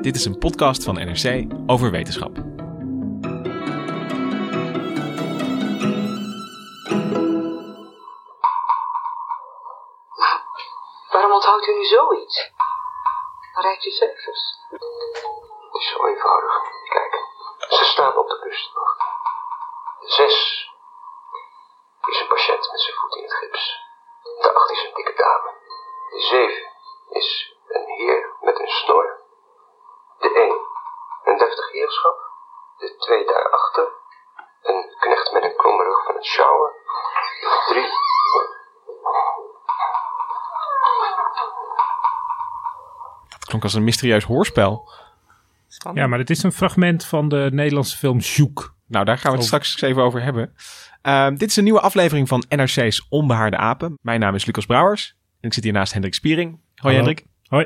Dit is een podcast van NRC over wetenschap. Waarom onthoudt u nu zoiets? Rijdt u cijfers? Het is zo eenvoudig. Kijk, ze staan op de kustwacht. Zes is een patiënt met zijn voet in het gips. De acht is een dikke dame. De zeven is een heer met een snor. De één, een De twee daarachter, een knecht met een kromme rug van het sjouwen. De drie, Het klonk als een mysterieus hoorspel. Ja, maar het is een fragment van de Nederlandse film Zoek. Nou, daar gaan we het straks eens even over hebben. Ehm, dit is een nieuwe aflevering van NRC's Onbehaarde Apen. Mijn naam is Lucas Brouwers. En ik zit hier naast Hendrik Spiering. Hoi Hallo. Hendrik. Hoi.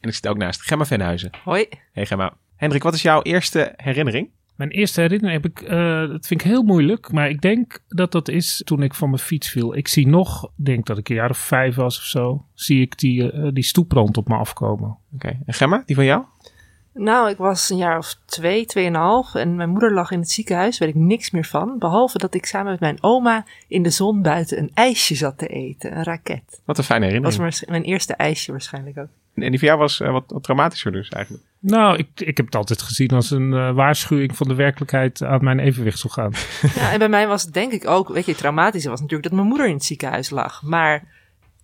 En ik zit ook naast Gemma Venhuizen. Hoi. Hey Gemma. Hendrik, wat is jouw eerste herinnering? Mijn eerste herinnering heb ik, eh, dat vind ik heel moeilijk, maar ik denk dat dat is toen ik van mijn fiets viel. Ik zie nog, denk dat ik een jaar of vijf was of zo, zie ik die, eh, die stoeprand op me afkomen. Oké. En Gemma, die van jou? Nou, ik was een jaar of twee, tweeënhalf en mijn moeder lag in het ziekenhuis, weet ik niks meer van. Behalve dat ik samen met mijn oma in de zon buiten een ijsje zat te eten, een raket. Wat een fijne Dat was herinnering. mijn, mijn eerste ijsje waarschijnlijk ook. En die van jou was eh, wat, wat traumatischer dus eigenlijk. Nou, ik, ik heb het altijd gezien als een eh, waarschuwing van de werkelijkheid aan mijn evenwichtsorgaan. Ja, en bij mij was het denk ik ook, weet je, het traumatische was natuurlijk dat mijn moeder in het ziekenhuis lag. Maar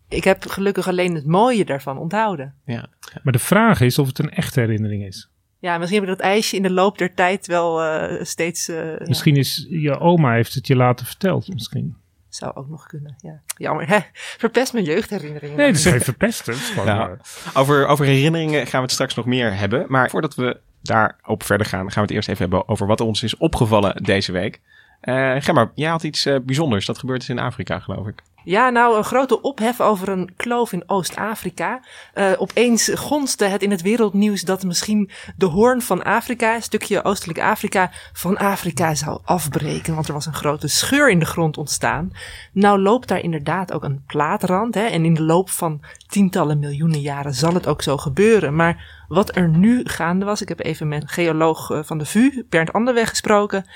ik heb gelukkig alleen het mooie daarvan onthouden. Ja. Maar de vraag is of het een echte herinnering is. Ja, misschien heb ik dat ijsje in de loop der tijd wel eh, steeds... eh, ja, Misschien is je oma heeft het je later verteld. Misschien. Zou ook nog kunnen, ja. Jammer, hè? Verpest mijn jeugdherinneringen. Nee, dat is geen is Ja. eh, Over, over herinneringen gaan we het straks nog meer hebben. Maar voordat we daarop verder gaan, gaan we het eerst even hebben over wat ons is opgevallen deze week. Eh Gemma, jij had iets eh, bijzonders. Dat gebeurt dus in Afrika, geloof ik. Ja, nou, een grote ophef over een kloof in Oost-Afrika. Eh, opeens gonste het in het wereldnieuws dat misschien de hoorn van Afrika, een stukje oostelijk Afrika, van Afrika zou afbreken. Want er was een grote scheur in de grond ontstaan. Nou loopt daar inderdaad ook een plaatrand. Hè, en in de loop van tientallen miljoenen jaren zal het ook zo gebeuren. Maar wat er nu gaande was, ik heb even met geoloog eh, van de VU, Bernd Anderweg, gesproken.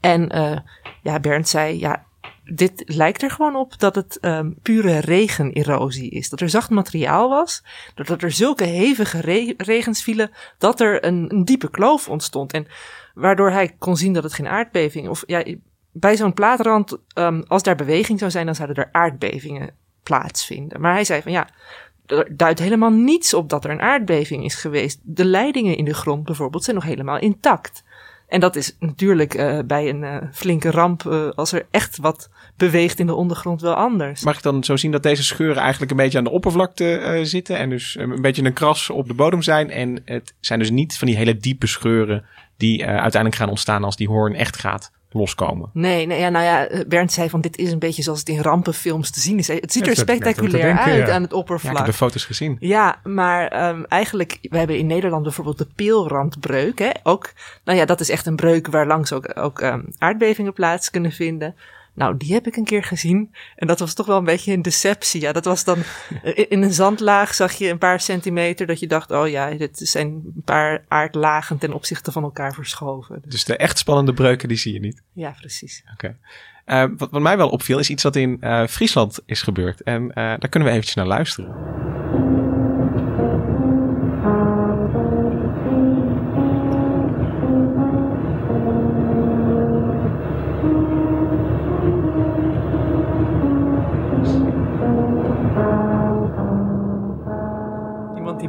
En eh, ja, Bernd zei, ja, dit lijkt er gewoon op dat het ehm, pure regenerosie is. Dat er zacht materiaal was, doordat er zulke hevige re- regens vielen, dat er een, een diepe kloof ontstond. En waardoor hij kon zien dat het geen aardbeving, of ja, bij zo'n plaatrand, ehm, als daar beweging zou zijn, dan zouden er aardbevingen plaatsvinden. Maar hij zei van ja, er duidt helemaal niets op dat er een aardbeving is geweest. De leidingen in de grond bijvoorbeeld zijn nog helemaal intact. En dat is natuurlijk eh, bij een eh, flinke ramp, eh, als er echt wat beweegt in de ondergrond, wel anders. Mag ik dan zo zien dat deze scheuren eigenlijk een beetje aan de oppervlakte zitten en dus een beetje een kras op de bodem zijn? En het zijn dus niet van die hele diepe scheuren die uiteindelijk gaan ontstaan als die hoorn echt gaat loskomen. Nee, nee ja, nou ja, eh, Bernd zei van dit is een beetje zoals het in rampenfilms te zien is. Het ziet er spectaculair denken, uit ja. aan het Ja, ik oppervlak. heb de foto's gezien. Ja, maar ehm, eigenlijk, we hebben in Nederland bijvoorbeeld de peelrandbreuk. Hè? Ook, nou ja, dat is echt een breuk waar langs ook, ook ehm, aardbevingen plaats kunnen vinden. Nou, die heb ik een keer gezien. En dat was toch wel een beetje een deceptie. Ja, dat was dan in een zandlaag zag je een paar centimeter dat je dacht, oh ja, dit zijn een paar aardlagen ten opzichte van elkaar verschoven. Dus, Dus de echt spannende breuken, die zie je niet. ja, precies. Oké. Eh, wat, wat mij wel opviel, is iets wat in eh, Friesland is gebeurd. En eh, daar kunnen we eventjes naar luisteren.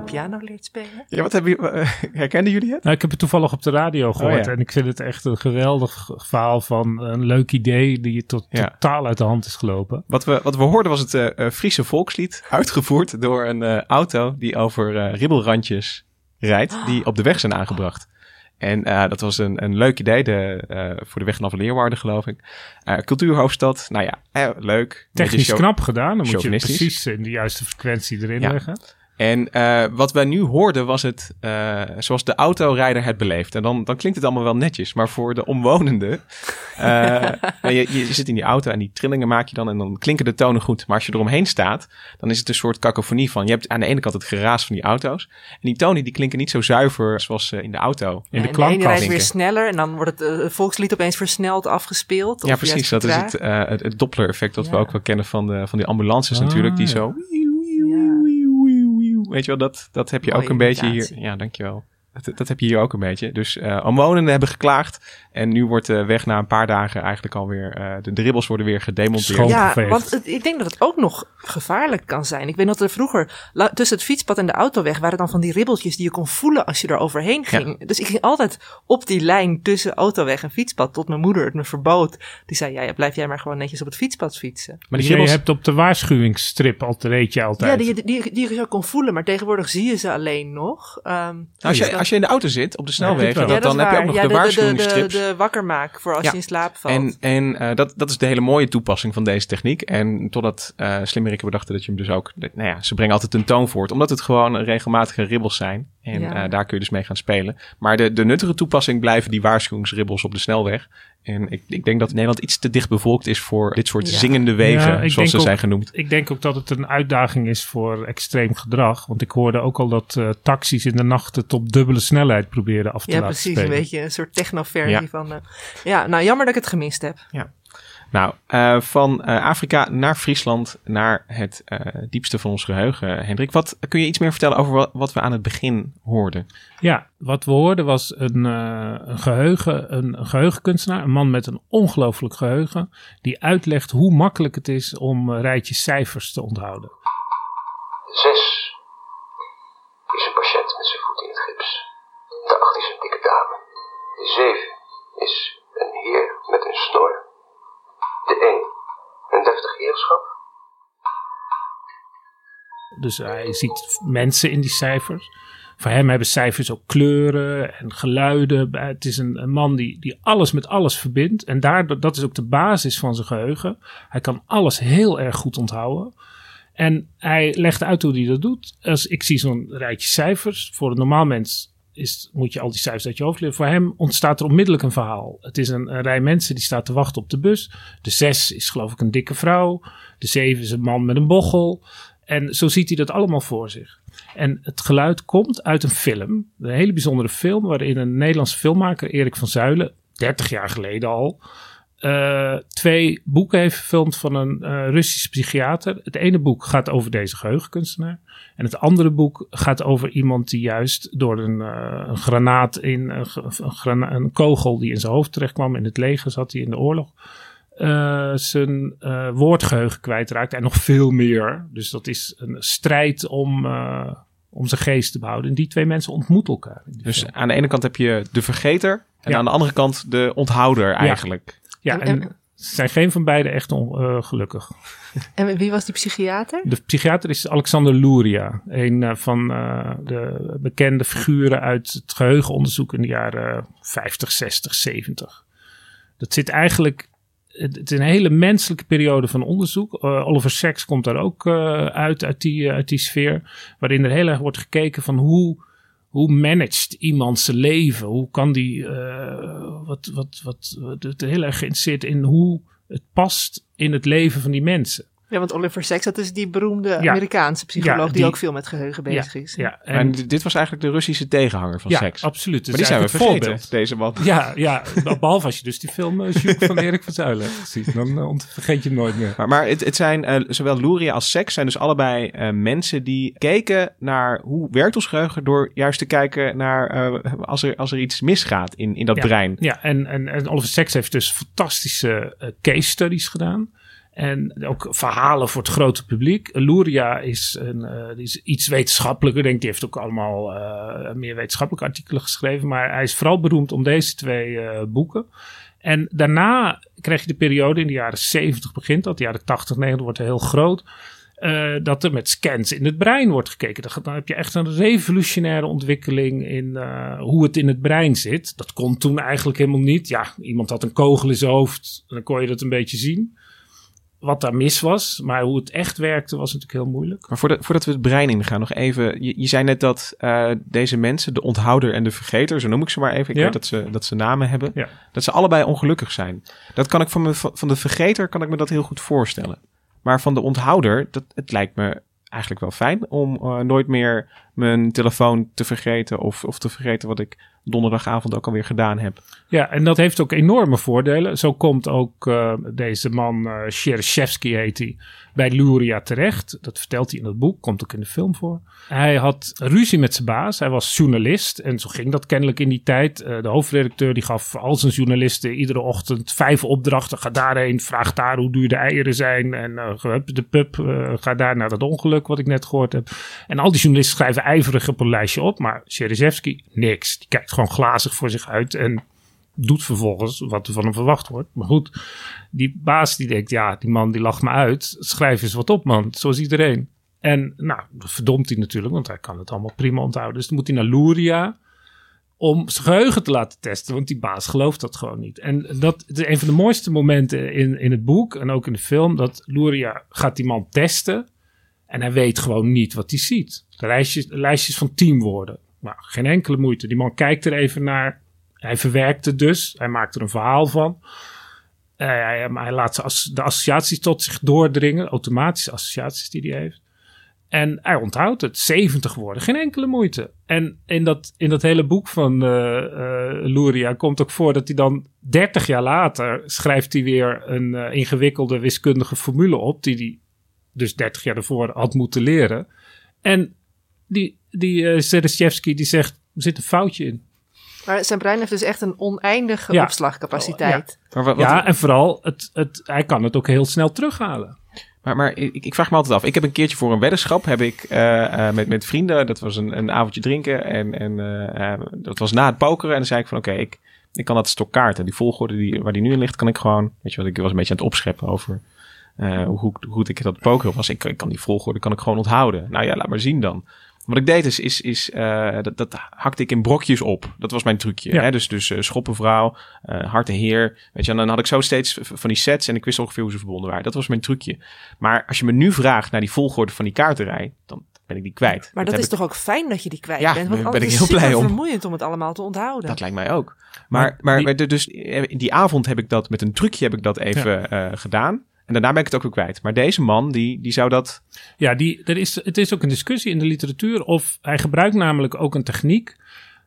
Piano leert spelen. Ja, wat hebben jullie, herkenden jullie het? Nou, ik heb het toevallig op de radio gehoord. Oh, ja. En ik vind het echt een geweldig verhaal van een leuk idee die tot, Ja. totaal uit de hand is gelopen. Wat we, wat we hoorden was het eh, eh, Friese volkslied, uitgevoerd door een eh, auto die over eh, ribbelrandjes rijdt, die op de weg zijn aangebracht. En eh, dat was een, een leuk idee de, eh, voor de weg naar Leeuwarden, geloof ik. Eh, cultuurhoofdstad, nou ja, eh, leuk. Technisch knap gedaan. Dan moet je precies in de juiste frequentie erin Ja. leggen. En eh, wat wij nu hoorden was het eh, zoals de autorijder het beleeft. En dan, dan klinkt het allemaal wel netjes. Maar voor de omwonenden... eh, je, je zit in die auto en die trillingen maak je dan... en dan klinken de tonen goed. Maar als je eromheen staat... dan is het een soort cacophonie van... je hebt aan de ene kant het geraas van die auto's... en die tonen die klinken niet zo zuiver zoals eh, in de auto. In en de de ene klankkast. rijdt weer sneller en dan wordt het volkslied opeens versneld afgespeeld. Ja, of precies. Dat is het, eh, het, het Doppler-effect dat we Ja. ook wel kennen van de, van die ambulances Ah, natuurlijk. Die ja. Weet je wel, dat, dat heb je Mooie ook een beetje hier. Ja, dankjewel. Dat, dat heb je hier ook een beetje. Dus eh omwonenden hebben geklaagd. En nu wordt de weg na een paar dagen eigenlijk alweer... eh de dribbels worden weer gedemonteerd. Schoon. Ja, want het- ik denk dat het ook nog gevaarlijk kan zijn. Ik weet dat er vroeger tussen het fietspad en de autoweg waren dan van die ribbeltjes die je kon voelen als je er overheen ging. Dus ik ging altijd op die lijn tussen autoweg en fietspad tot mijn moeder het me verbood. Die zei, ja, ja blijf jij maar gewoon netjes op het fietspad fietsen. Maar die ribbels... hebt op de waarschuwingsstrip altijd, reed je altijd. Ja, die, die, die, je zo kon voelen, maar tegenwoordig zie je ze alleen nog. Ehm, als, dus je, als je in de auto zit op de snelweg... dan, ja, dat dan is heb je ook nog ja, de, de, de, de, de, de wakkermaak voor als Ja. je in slaap valt. En, en eh, dat, dat is de hele mooie toepassing van deze techniek. En totdat eh slimmerikken bedachten dat je hem dus ook... Nou ja, ze brengen altijd een toon voort. Omdat het gewoon regelmatige ribbels zijn. En Ja. eh, daar kun je dus mee gaan spelen. Maar de, de nuttige toepassing blijven die waarschuwingsribbels op de snelweg. En ik, ik denk dat Nederland iets te dicht bevolkt is voor dit soort Ja. zingende wegen. Ja, zoals ze ook- zijn genoemd. Ik denk ook dat het een uitdaging is voor extreem gedrag. Want ik hoorde ook al dat eh, taxis in de nacht het op dubbele snelheid proberen af te ja, laten precies. spelen. Een beetje een soort technoversie Ja. van... eh, ja, nou jammer dat ik het gemist heb. Nou, eh, van eh, Afrika naar Friesland, naar het eh, diepste van ons geheugen. Hendrik, wat kun je iets meer vertellen over wat, wat we aan het begin hoorden? Ja, wat we hoorden was een, eh, een geheugen, een, een geheugenkunstenaar, een man met een ongelooflijk geheugen, die uitlegt hoe makkelijk het is om rijtjes cijfers te onthouden. Zes is een patiënt met zijn voet in het gips. De acht is een dikke dame. De zeven is een heer met een snor. De één een deftig heerschap. Dus hij ziet mensen in die cijfers. Voor hem hebben cijfers ook kleuren en geluiden. Het is een, een man die, die alles met alles verbindt. En daardoor, dat is ook de basis van zijn geheugen. Hij kan alles heel erg goed onthouden. En hij legt uit hoe hij dat doet. Als ik zie zo'n rijtje cijfers. Voor een normaal mens is, moet je al die cijfers uit je hoofd leren. Voor hem ontstaat er onmiddellijk een verhaal. Het is een, een rij mensen die staat te wachten op de bus. De zes is geloof ik een dikke vrouw. De zeven is een man met een bochel. En zo ziet hij dat allemaal voor zich. En het geluid komt uit een film. Een hele bijzondere film waarin een Nederlandse filmmaker, Erik van Zuilen, 30 jaar geleden al, eh, twee boeken heeft gefilmd van een eh Russisch psychiater. Het ene boek gaat over deze geheugenkunstenaar. En het andere boek gaat over iemand die juist door een, eh, een granaat in een, een, grana- een kogel die in zijn hoofd terecht kwam. In het leger zat hij in de oorlog. eh, zijn eh, woordgeheugen kwijtraakt. En nog veel meer. Dus dat is een strijd om, eh, om zijn geest te behouden. En die twee mensen ontmoeten elkaar. Dus film. aan de ene kant heb je de vergeter. En Ja. aan de andere kant de onthouder eigenlijk. Ja, en- zijn geen van beiden echt ongelukkig. En wie was die psychiater? De psychiater is Alexander Luria. Een eh, van eh, de bekende figuren uit het geheugenonderzoek in de jaren 50, 60, 70. Dat zit eigenlijk. Het het is een hele menselijke periode van onderzoek. Eh, Oliver Sacks komt daar ook uit, uit die, uit die sfeer. Waarin er heel erg wordt gekeken van hoe, hoe managt iemand zijn leven? Hoe kan die. Wat, wat, wat, wat, heel erg geïnteresseerd in hoe het past in het leven van die mensen. Ja, want Oliver Sacks, dat is die beroemde Ja. Amerikaanse psycholoog Ja, die, die- ook veel met geheugen bezig is. Ja, En, en, dit was eigenlijk de Russische tegenhanger van ja seks. absoluut. Maar die zijn we vergeten, deze man. Ja, ja, behalve als je dus die film uh, van Erik van Zuilen hebt gezien. Dan eh, vergeet je hem nooit meer. Maar, maar het, het zijn eh, zowel Luria als seks zijn dus allebei eh, mensen die keken naar hoe werkt ons geheugen door juist te kijken naar eh, als, er, als er iets misgaat in, in dat Ja. brein. Ja, en, en, en Oliver Sacks heeft dus fantastische eh, case studies gedaan. En ook verhalen voor het grote publiek. Luria is, een, eh, is iets wetenschappelijker. Denk, die heeft ook allemaal eh, meer wetenschappelijke artikelen geschreven. Maar hij is vooral beroemd om deze twee eh, boeken. En daarna krijg je de periode in de jaren 70 begint dat. De jaren 80, 90 wordt heel groot. dat er met scans in het brein wordt gekeken. Dan, heb je echt een revolutionaire ontwikkeling in hoe het in het brein zit. Dat kon toen eigenlijk helemaal niet. Ja, iemand had een kogel in zijn hoofd. Dan kon je dat een beetje zien. Wat daar mis was. Maar hoe het echt werkte was natuurlijk heel moeilijk. Maar voordat, voordat we het brein ingaan, nog even. Je, je zei net dat eh, deze mensen, de onthouder en de vergeter, zo noem ik ze maar even. Ik Ja. weet dat ze, dat ze namen hebben. Ja. Dat ze allebei ongelukkig zijn. Dat kan ik van, me, van de vergeter kan ik me dat heel goed voorstellen. Maar van de onthouder, dat, het lijkt me eigenlijk wel fijn om eh, nooit meer mijn telefoon te vergeten. Of, of te vergeten wat ik donderdagavond ook alweer gedaan heb. Ja, en dat heeft ook enorme voordelen. Zo komt ook eh, deze man, Shereshevsky heet hij, bij Luria terecht. Dat vertelt hij in het boek, komt ook in de film voor. Hij had ruzie met zijn baas, hij was journalist. En zo ging dat kennelijk in die tijd. Eh, de hoofdredacteur die gaf al zijn journalisten iedere ochtend vijf opdrachten. Ga daarheen, vraag daar hoe duur de eieren zijn. En de pub, ga daar naar dat ongeluk wat ik net gehoord heb. En al die journalisten schrijven ijverig op een lijstje op. Maar Shereshevsky, niks. Die kijkt gewoon glazig voor zich uit en doet vervolgens wat er van hem verwacht wordt. Maar goed, die baas die denkt, ja, die man die lacht me uit. Schrijf eens wat op, man. Zoals iedereen. En nou, verdomt hij natuurlijk, want hij kan het allemaal prima onthouden. Dus dan moet hij naar Luria om zijn geheugen te laten testen, want die baas gelooft dat gewoon niet. En dat is een van de mooiste momenten in, in het boek en ook in de film, dat Luria gaat die man testen en hij weet gewoon niet wat hij ziet. De lijstjes, lijstjes van tien woorden. Nou, geen enkele moeite. Die man kijkt er even naar. Hij verwerkt het dus. Hij maakt er een verhaal van. Eh, hij, hij laat de as- de associaties tot zich doordringen. Automatische associaties die hij heeft. En hij onthoudt het. 70 woorden. Geen enkele moeite. En in dat, in dat hele boek van eh eh, Luria komt ook voor dat hij dan 30 jaar later schrijft hij weer een ingewikkelde wiskundige formule op. Die hij dus 30 jaar ervoor had moeten leren. En die, die eh Sereshevsky die zegt, er zit een foutje in. Maar zijn brein heeft dus echt een oneindige Ja. opslagcapaciteit. Maar, wat, wat- Ja, en vooral, het, het, hij kan het ook heel snel terughalen. Maar, maar ik, ik vraag me altijd af. Ik heb een keertje voor een weddenschap heb ik eh, eh, met, met vrienden. Dat was een, een avondje drinken. En, en dat was na het pokeren. En dan zei ik van oké, ik, ik kan dat stok kaarten. Die volgorde die, waar die nu in ligt, kan ik gewoon. Weet je wat, ik was een beetje aan het opscheppen over eh, hoe, goed, hoe goed ik dat pokeren was. Ik, ik kan die volgorde kan ik gewoon onthouden. Nou ja, laat maar zien dan. Wat ik deed is, is, is eh, dat, dat hakte ik in brokjes op. Dat was mijn trucje. Ja. Hè? Dus, dus eh, schoppenvrouw, eh harte heer. Weet je, en dan had ik zo steeds van die sets en ik wist ongeveer hoe ze verbonden waren. Dat was mijn trucje. Maar als je me nu vraagt naar die volgorde van die kaarterij, dan ben ik die kwijt. Maar dat is ik- toch ook fijn dat je die kwijt Ja, bent? Want ben ik is heel het blij om. vermoeiend om het allemaal te onthouden. Dat lijkt mij ook. Maar, Maar maar, die- dus in die avond heb ik dat met een trucje heb ik dat even eh, gedaan. En daarna ben ik het ook weer kwijt. Maar deze man, die, die zou dat... Ja, die, er is, het is ook een discussie in de literatuur of hij gebruikt namelijk ook een techniek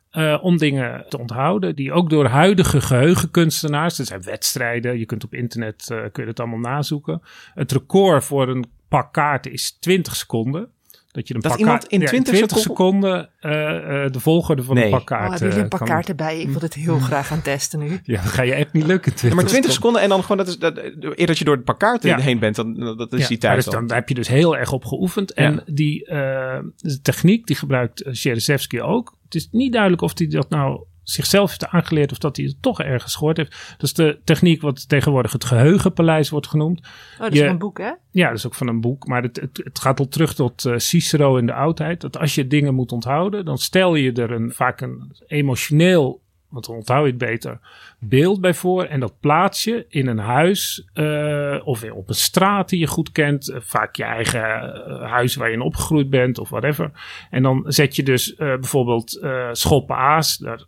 eh, om dingen te onthouden die ook door huidige geheugenkunstenaars, er zijn wedstrijden, je kunt op internet eh, kun je het allemaal nazoeken. Het record voor een pak kaarten is 20 seconden. Dat je een Dat iemand in ja, 20 seconden eh, eh, de volgorde van Nee. een pak Oh, jullie een kan- pak kaarten bij? Ik wil het heel graag gaan testen nu. Ja, dat ga je echt niet lukken. Ja, maar 20 seconden en dan gewoon... Dat is, dat, eer dat je door het pakkaart Ja. heen bent, dan dat is Ja, die tijd dus dan heb je dus heel erg op geoefend. En Ja. die eh, de techniek die gebruikt Shereshevsky ook. Het is niet duidelijk of hij dat nou zichzelf heeft aangeleerd of dat hij het toch ergens gehoord heeft. Dat is de techniek wat tegenwoordig het geheugenpaleis wordt genoemd. Oh, dat is Je- een boek, hè? Ja, dat is ook van een boek. Maar het, het, het gaat al terug tot eh, Cicero in de oudheid. Dat als je dingen moet onthouden, dan stel je er een, vaak een emotioneel, want dan onthoud je het beter, beeld bij voor. En dat plaats je in een huis eh, of op een straat die je goed kent. Eh, vaak je eigen eh, huis waar je in opgegroeid bent of whatever. En dan zet je dus bijvoorbeeld schoppen aas. Daar,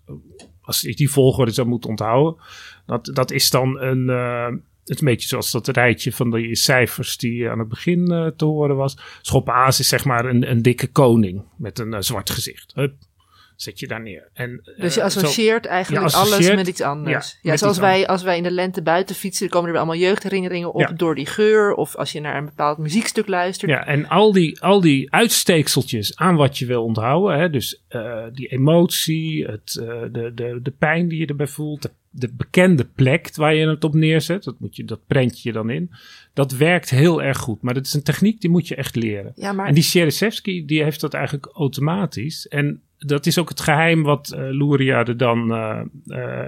als je die volgorde zou moeten onthouden. Dat, dat is dan een... het een beetje zoals dat rijtje van die cijfers die aan het begin te horen was. Schoppen aas is zeg maar een, een dikke koning met een zwart gezicht. Hup. Zet je daar neer. En, Dus je eh, zo- associeert eigenlijk je associeert- alles met iets anders. ja, zoals wij, als wij in de lente buiten fietsen, komen er weer allemaal jeugdherinneringen op Ja. door die geur. Of als je naar een bepaald muziekstuk luistert. Ja, en al die, al die uitsteekseltjes aan wat je wil onthouden. Hè, dus eh, die emotie, het, eh, de, de, de pijn die je erbij voelt. De, de bekende plek waar je het op neerzet. Dat, moet je, dat prent je dan in. Dat werkt heel erg goed. Maar dat is een techniek die moet je echt leren. Ja, maar En die Shereshevsky die heeft dat eigenlijk automatisch. En dat is ook het geheim wat eh Luria er dan eh,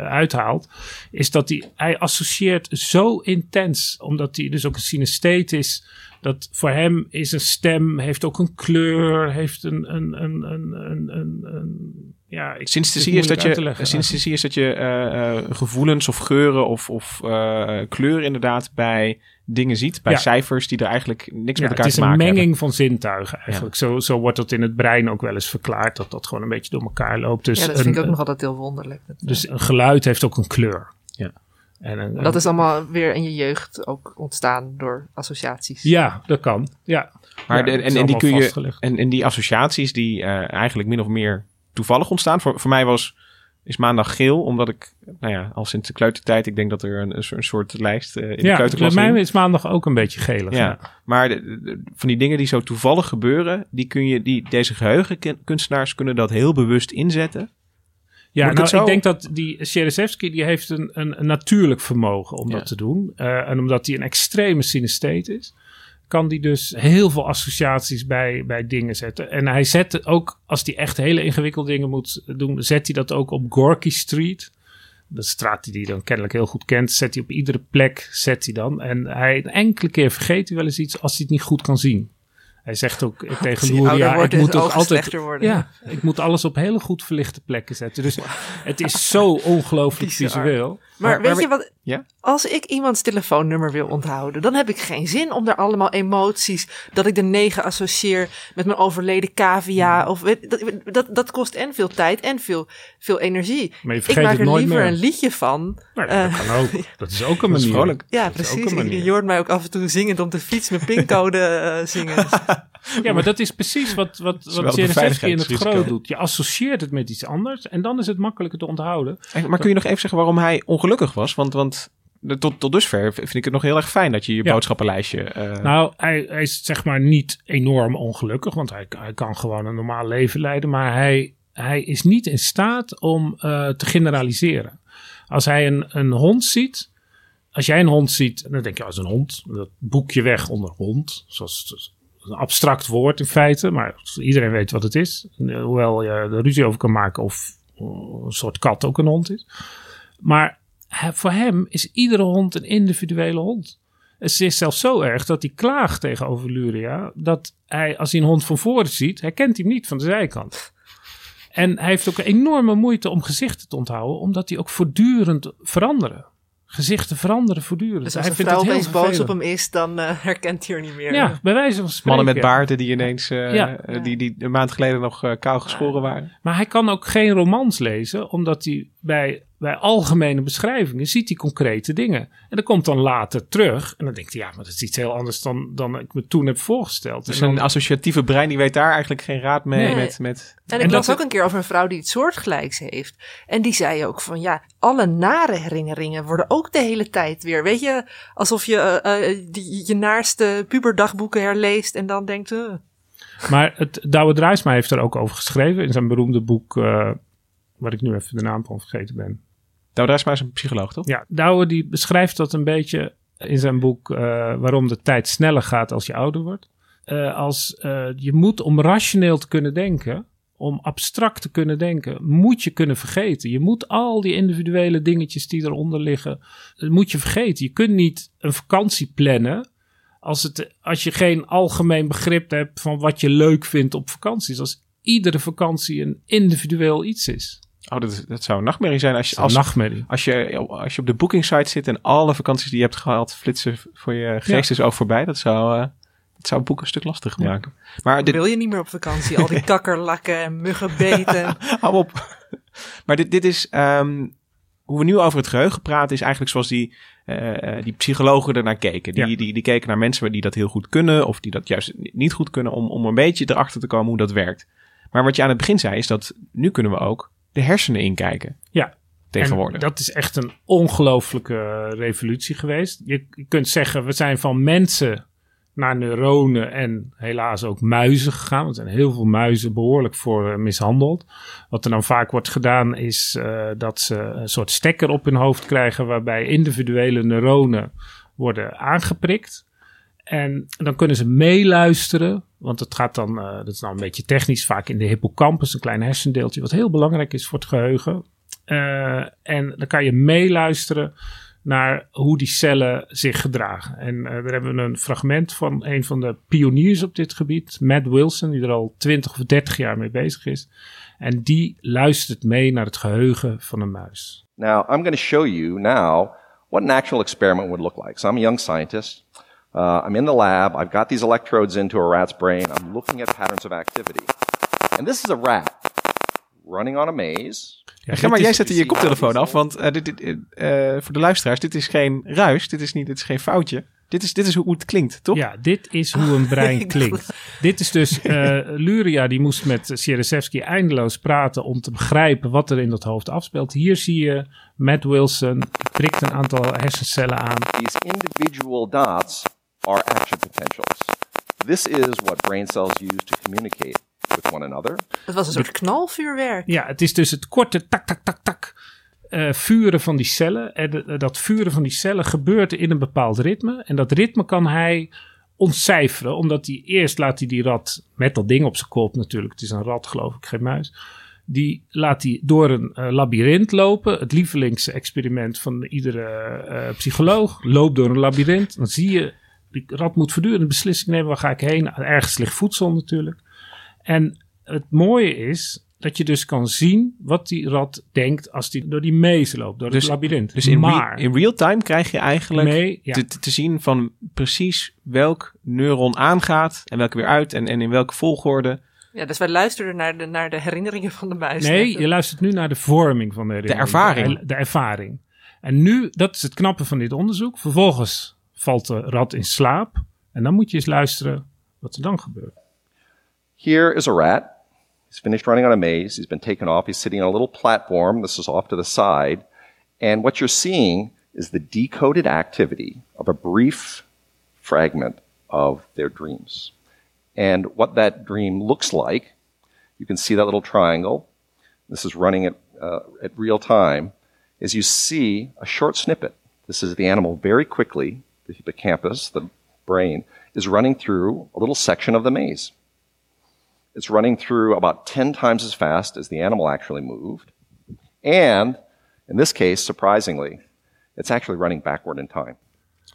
uithaalt. Is dat hij, hij associeert zo intens. Omdat hij dus ook een synestheet is. Dat voor hem is een stem, heeft ook een kleur, heeft een... een, een, een, een, een, een- ja, ik- Synesthesie het is is dat te je, synesthesie is dat je eh, eh, gevoelens of geuren of, of eh, kleur inderdaad bij dingen ziet. Bij Ja. cijfers die er eigenlijk niks Ja, met elkaar het is te een maken menging hebben. van zintuigen eigenlijk. Zo, zo wordt dat in het brein ook wel eens verklaard. Dat dat gewoon een beetje door elkaar loopt. Dus ja, dat een, vind ik ook nog altijd heel wonderlijk. Dat, Dus een geluid heeft ook een kleur. Ja. En een, dat is allemaal weer in je jeugd ook ontstaan door associaties. Ja, dat kan. Ja. Maar Ja, de- dat en, en die kun je en, en die associaties die eh, eigenlijk min of meer toevallig ontstaan. Voor, voor mij was is maandag geel, omdat ik nou ja al sinds de kleutertijd ik denk dat er een, een soort- lijst eh, in de Ja, kleuterklas bij mij is maandag ook een beetje gelig. Ja, maar de- de- de- van die dingen die zo toevallig gebeuren, die kun je, die, deze geheugenkunstenaars kunnen dat heel bewust inzetten. Ja, ik nou, zo- ik denk dat die Shereshevsky, die heeft een, een, een natuurlijk vermogen om Ja. dat te doen. Eh, en omdat hij een extreme synestheet is, kan die dus heel veel associaties bij, bij dingen zetten. En hij zet ook, als hij echt hele ingewikkelde dingen moet doen, zet hij dat ook op Gorky Street. De straat die hij dan kennelijk heel goed kent, zet hij op iedere plek, zet hij dan. En hij, een enkele keer vergeet hij wel eens iets als hij het niet goed kan zien. Hij zegt ook Als tegen Luria, wordt, ik is moet ook altijd... slechter worden. Ja, ik moet alles op hele goed verlichte plekken zetten. Dus het is zo ongelooflijk visueel. Maar, Maar- weet maar- je wat? Ja? Als ik iemands telefoonnummer wil onthouden, dan heb ik geen zin om daar allemaal emoties, dat ik de negen associeer met mijn overleden cavia. Of weet, dat, dat, dat kost en veel tijd en veel, veel energie. Maar je Ik vergeet maak het er nooit liever meer. een liedje van. Nou, Eh, dat kan ook. Dat is ook een Dat is manier. Ja, Dat is ook precies. een manier. Je hoort mij ook af en toe zingend op de fiets mijn pincode eh, zingen. Ja, maar dat is precies wat, wat, wat in het groot doet. Je associeert het met iets anders en dan is het makkelijker te onthouden. En- Maar kun je nog even zeggen waarom hij ongelukkig was? Want, want tot, tot dusver vind ik het nog heel erg fijn dat je je Ja. boodschappenlijstje... eh, Nou, hij, hij is zeg maar niet enorm ongelukkig, want hij, hij kan gewoon een normaal leven leiden. Maar hij, hij is niet in staat om eh, te generaliseren. Als hij een, een hond ziet, als jij een hond ziet, dan denk je als een hond, dat boek je weg onder hond. Zoals een abstract woord in feite, maar iedereen weet wat het is. Hoewel je er ruzie over kan maken of eh, een soort kat ook een hond is. Maar voor hem is iedere hond een individuele hond. Het is zelfs zo erg dat hij klaagt tegenover Luria. Dat hij, als hij een hond van voren ziet, herkent hij hem niet van de zijkant. En hij heeft ook enorme moeite om gezichten te onthouden, omdat die ook voortdurend veranderen. Gezichten veranderen voortdurend. Dus hij als een vindt vrouw opeens boos op hem is, dan eh, herkent hij er niet meer. Ja, bij wijze van spreken. mannen met baarden die ineens... eh, Ja. eh, die, die een maand geleden nog kaal geschoren waren. Maar hij kan ook geen romans lezen, omdat hij bij, bij algemene beschrijvingen ziet hij concrete dingen. En dat komt dan later terug. En dan denkt hij, ja, maar dat is iets heel anders dan, dan ik me toen heb voorgesteld. Dus En dan- een associatieve brein die weet daar eigenlijk geen raad mee Nee. met... met En ik las ook een keer over een vrouw die iets soortgelijks heeft. En die zei ook van ja, alle nare herinneringen worden ook de hele tijd weer. Weet je, alsof je eh, eh, die, je naarste puberdagboeken herleest en dan denkt. eh, Maar het, Douwe Draaisma heeft er ook over geschreven in zijn beroemde boek, eh, waar ik nu even de naam van vergeten ben. Daar is eens een psycholoog, toch? Ja, Douwe die beschrijft dat een beetje in zijn boek eh, waarom de tijd sneller gaat als je ouder wordt. Eh, als eh, je moet om rationeel te kunnen denken, om abstract te kunnen denken, moet je kunnen vergeten. Je moet al die individuele dingetjes die eronder liggen, moet je vergeten. Je kunt niet een vakantie plannen als, het, als je geen algemeen begrip hebt van wat je leuk vindt op vakanties. Als iedere vakantie een individueel iets is. Oh, dat, dat zou een nachtmerrie zijn als je, Als als, nachtmerrie. als, je, als je op de bookingsite zit en alle vakanties die je hebt gehad flitsen voor je geestesoog voorbij. Dat zou, eh, dat zou het boek een stuk lastiger maken. Maar dit, wil je niet meer op vakantie? Al die kakkerlakken en muggenbeten. hou op. maar dit, dit is, ehm, hoe we nu over het geheugen praten, is eigenlijk zoals die, eh, eh, die psychologen ernaar keken. Die, Ja. die, die keken naar mensen die dat heel goed kunnen of die dat juist niet goed kunnen om, om een beetje erachter te komen hoe dat werkt. Maar wat je aan het begin zei is dat nu kunnen we ook de hersenen inkijken. Ja. Tegenwoordig. En dat is echt een ongelooflijke revolutie geweest. Je, je kunt zeggen, we zijn van mensen naar neuronen en helaas ook muizen gegaan. Er zijn heel veel muizen behoorlijk voor eh, mishandeld. Wat er dan vaak wordt gedaan is uh, dat ze een soort stekker op hun hoofd krijgen... waarbij individuele neuronen worden aangeprikt. En dan kunnen ze meeluisteren. Want het gaat dan, uh, dat is nou een beetje technisch, vaak in de hippocampus, een klein hersendeeltje, wat heel belangrijk is voor het geheugen. Uh, en dan kan je meeluisteren naar hoe die cellen zich gedragen. En uh, daar hebben we een fragment van een van de pioniers op dit gebied, Matt Wilson, die er al 20 of 30 jaar mee bezig is. En die luistert mee naar het geheugen van een muis. Now, I'm going to show you now what an actual experiment would look like. So I'm a young scientist. Uh, I'm in the lab. I've got these electrodes into a rat's brain. I'm looking at patterns of activity. And this is a rat running on a maze. Ja, maar, jij zet je koptelefoon af, want uh, dit, dit, uh, voor de luisteraars, dit is geen ruis, dit is, niet, dit is geen foutje. Dit is, dit is hoe het klinkt, toch? Ja, dit is hoe een brein klinkt. dit is dus, uh, Luria die moest met Sieraszewski eindeloos praten om te begrijpen wat er in dat hoofd afspeelt. Hier zie je Matt Wilson, prikt een aantal hersencellen aan. These individual dots are action potentials. This is what brain cells use to communicate with one another. Het was een soort knalvuurwerk. Ja, het is dus het korte tak, tak, tak, tak uh, vuren van die cellen. En de, dat vuren van die cellen gebeurt in een bepaald ritme. En dat ritme kan hij ontcijferen, omdat hij eerst laat hij die rat met dat ding op zijn kop natuurlijk. Het is een rat, geloof ik, geen muis. Die laat hij door een uh, labyrint lopen. Het lievelingsexperiment van iedere uh, psycholoog. Loop door een labyrint. Dan zie je, die rat moet voortdurend een beslissing nemen. Waar ga ik heen? Ergens ligt voedsel natuurlijk. En het mooie is dat je dus kan zien wat die rat denkt als die door die maze loopt, door dus, het labyrint. Dus in, maar, re in real time krijg je eigenlijk mee, ja. te, te, zien van precies welk neuron aangaat en welke weer uit en, en in welke volgorde. Ja, dus wij luisteren naar de, naar de herinneringen van de muis. Nee, je luistert nu naar de vorming van de herinnering. De ervaring. De, de ervaring. En nu, dat is het knappe van dit onderzoek. Vervolgens valt de rat in slaap. En dan moet je eens luisteren wat er dan gebeurt. Here is a rat. He's finished running on a maze. He's been taken off. He's sitting on a little platform. This is off to the side. And what you're seeing is the decoded activity of a brief fragment of their dreams. And what that dream looks like, you can see that little triangle. This is running at, uh, at real time. Is you see a short snippet. This is the animal very quickly, the hippocampus, the brain, is running through a little section of the maze. It's running through about 10 times as fast as the animal actually moved. And, in this case, surprisingly, it's actually running backward in time.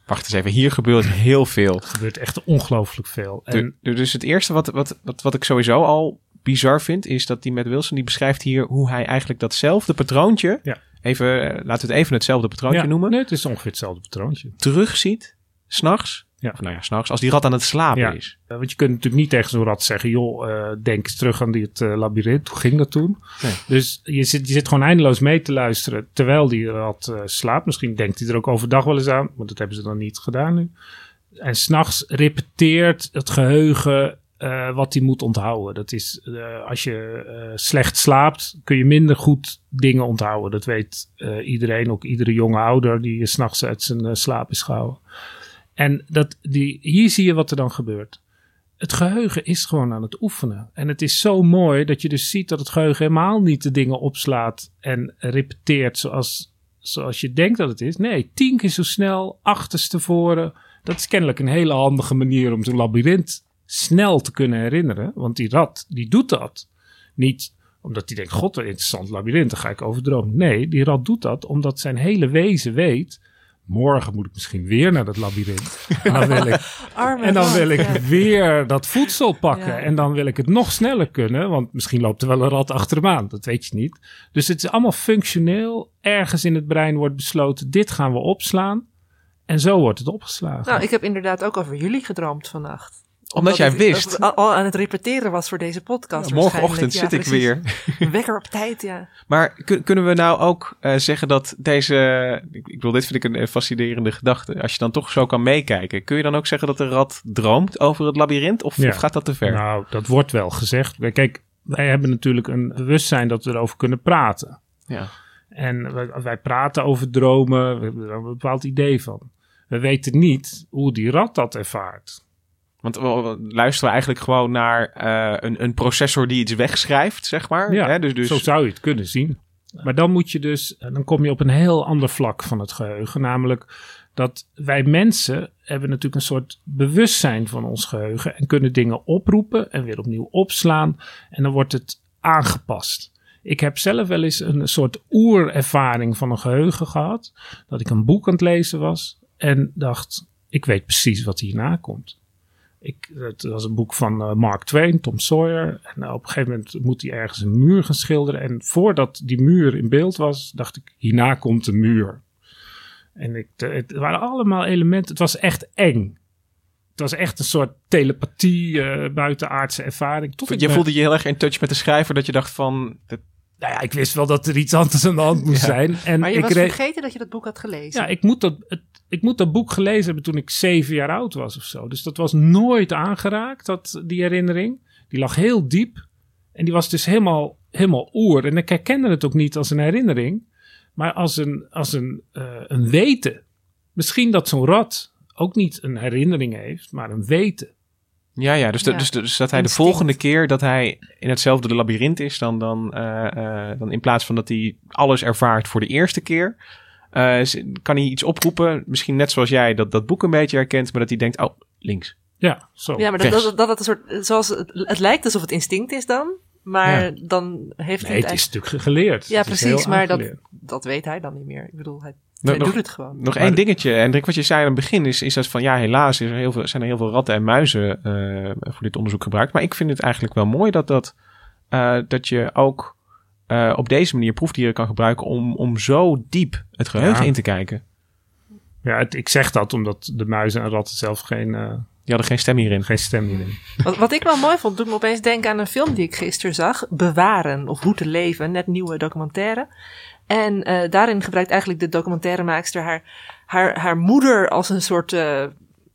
Wacht eens even, hier gebeurt heel veel. Er gebeurt echt ongelooflijk veel. En dus het eerste wat, wat, wat, wat ik sowieso al bizar vind, is dat die met Wilson, die beschrijft hier hoe hij eigenlijk datzelfde patroontje, Ja. Even, laten we het even hetzelfde patroontje ja, noemen, Nee, het is ongeveer hetzelfde patroontje. terugziet, s'nachts. Ja. Of nou ja, s'nachts, als die rat aan het slapen Ja. is. Uh, want je kunt natuurlijk niet tegen zo'n rat zeggen: joh, uh, denk eens terug aan dit uh, labyrint. Hoe ging dat toen? Nee. Dus je zit, je zit gewoon eindeloos mee te luisteren terwijl die rat slaapt. Misschien denkt hij er ook overdag wel eens aan, maar dat hebben ze dan niet gedaan nu. En s'nachts repeteert het geheugen uh, wat hij moet onthouden. Dat is, uh, als je uh, slecht slaapt, kun je minder goed dingen onthouden. Dat weet iedereen, ook iedere jonge ouder die s'nachts uit zijn slaap is gehouden. En dat, die, hier zie je wat er dan gebeurt. Het geheugen is gewoon aan het oefenen. En het is zo mooi dat je dus ziet dat het geheugen helemaal niet de dingen opslaat en repeteert zoals, zoals je denkt dat het is. Nee, tien keer zo snel, achterstevoren. Dat is kennelijk een hele handige manier om zo'n labyrint snel te kunnen herinneren. Want die rat, die doet dat. Niet omdat hij denkt, god, een interessant labyrint, daar ga ik over dromen. Nee, die rat doet dat omdat zijn hele wezen weet... morgen moet ik misschien weer naar dat labyrint. En dan wil ik, en dan wil ik weer dat voedsel pakken. Ja. En dan wil ik het nog sneller kunnen, want misschien loopt er wel een rat achter hem aan. Dat weet je niet. Dus het is allemaal functioneel. Ergens in het brein wordt besloten, dit gaan we opslaan. En zo wordt het opgeslagen. Nou, ik heb inderdaad ook over jullie gedroomd vannacht. Omdat jij ik- wist. al- al aan het repeteren was voor deze podcast. Ja, morgenochtend zit ik weer. Wekker op tijd, ja. Maar kun- kunnen we nou ook eh, zeggen dat deze... Ik, ik bedoel, dit vind ik een eh, fascinerende gedachte. Als je dan toch zo kan meekijken. Kun je dan ook zeggen dat de rat droomt over het labyrint? Of, Ja. of gaat dat te ver? Nou, dat wordt wel gezegd. Kijk, wij hebben natuurlijk een bewustzijn dat we erover kunnen praten. Ja. En wij, wij praten over dromen, we hebben er een bepaald idee van. We weten niet hoe die rat dat ervaart. Want we, luisteren eigenlijk gewoon naar eh, een, een processor die iets wegschrijft, zeg maar. Ja, Hè? Dus, dus, zo zou je het kunnen zien. Maar dan moet je dus, dan kom je op een heel ander vlak van het geheugen. Namelijk dat wij mensen hebben natuurlijk een soort bewustzijn van ons geheugen. En kunnen dingen oproepen en weer opnieuw opslaan. En dan wordt het aangepast. Ik heb zelf wel eens een soort oerervaring van een geheugen gehad. Dat ik een boek aan het lezen was en dacht, ik weet precies wat hierna komt. Ik, het was een boek van eh, Mark Twain, Tom Sawyer. En eh, op een gegeven moment moet hij ergens een muur gaan schilderen. En voordat die muur in beeld was, dacht ik, hierna komt de muur. En ik, de- het waren allemaal elementen. Het was echt eng. Het was echt een soort telepathie, eh, buitenaardse ervaring. Tot je me- voelde je heel erg in touch met de schrijver dat je dacht van... dit- nou ja, ik wist wel dat er iets anders aan de hand moest Ja. zijn. En Maar je ik was reed- vergeten dat je dat boek had gelezen. Ja, ik moet, dat, het, ik moet dat boek gelezen hebben toen ik zeven jaar oud was of zo. Dus dat was nooit aangeraakt, dat, die herinnering. Die lag heel diep. En die was dus helemaal, helemaal oer. En ik herkende het ook niet als een herinnering, maar als een, als een, eh, een weten. Misschien dat zo'n rat ook niet een herinnering heeft, maar een weten. Ja, ja, dus, de- Ja. dus, dus dat hij de volgende keer dat hij in hetzelfde labyrint is, dan, dan, eh, eh, dan in plaats van dat hij alles ervaart voor de eerste keer, eh, kan hij iets oproepen. Misschien net zoals jij dat, dat boek een beetje herkent, maar dat hij denkt, oh, links. Ja, zo. Ja, maar dat, dat, dat het een soort, zoals het, het lijkt alsof het instinct is dan, maar Ja. dan heeft hij het het is natuurlijk geleerd. Ja, Het precies, maar dat, dat weet hij dan niet meer. Ik bedoel, hij, Nog- hij nog- doet het gewoon. Nog Maar één de- dingetje, Hendrik, wat je zei aan het begin is, is dat van ja, helaas is er heel veel, zijn er heel veel ratten en muizen eh, voor dit onderzoek gebruikt. Maar ik vind het eigenlijk wel mooi dat, dat, eh, dat je ook eh, op deze manier proefdieren kan gebruiken om, om zo diep het geheugen Ja. in te kijken. Ja, het- ik zeg dat omdat de muizen en ratten zelf geen, eh, Die hadden geen stem hierin. geen stem meer in. Wat, wat ik wel mooi vond, doet me opeens denken aan een film die ik gisteren zag. Bewaren of Hoe te leven, net nieuwe documentaire. En eh, daarin gebruikt eigenlijk de documentairemaakster haar, haar, haar moeder als een soort eh,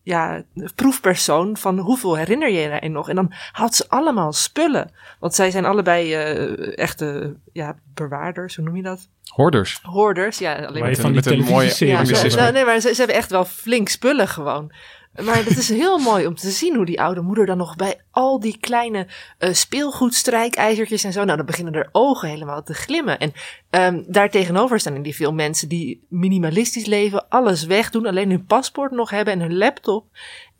ja, proefpersoon van hoeveel herinner je je nog? En dan haalt ze allemaal spullen. Want zij zijn allebei eh, echte ja, bewaarders, hoe noem je dat? Hoorders. Hoorders, ja. Alleen Waar je met van een- met een mooie- televisieseries ja, nou, nee, maar ze, ze hebben echt wel flink spullen gewoon. Maar het is heel mooi om te zien hoe die oude moeder dan nog bij al die kleine eh speelgoedstrijkijzertjes en zo. Nou, dan beginnen haar ogen helemaal te glimmen. En ehm daar tegenover staan in die veel mensen die minimalistisch leven, alles wegdoen, alleen hun paspoort nog hebben en hun laptop.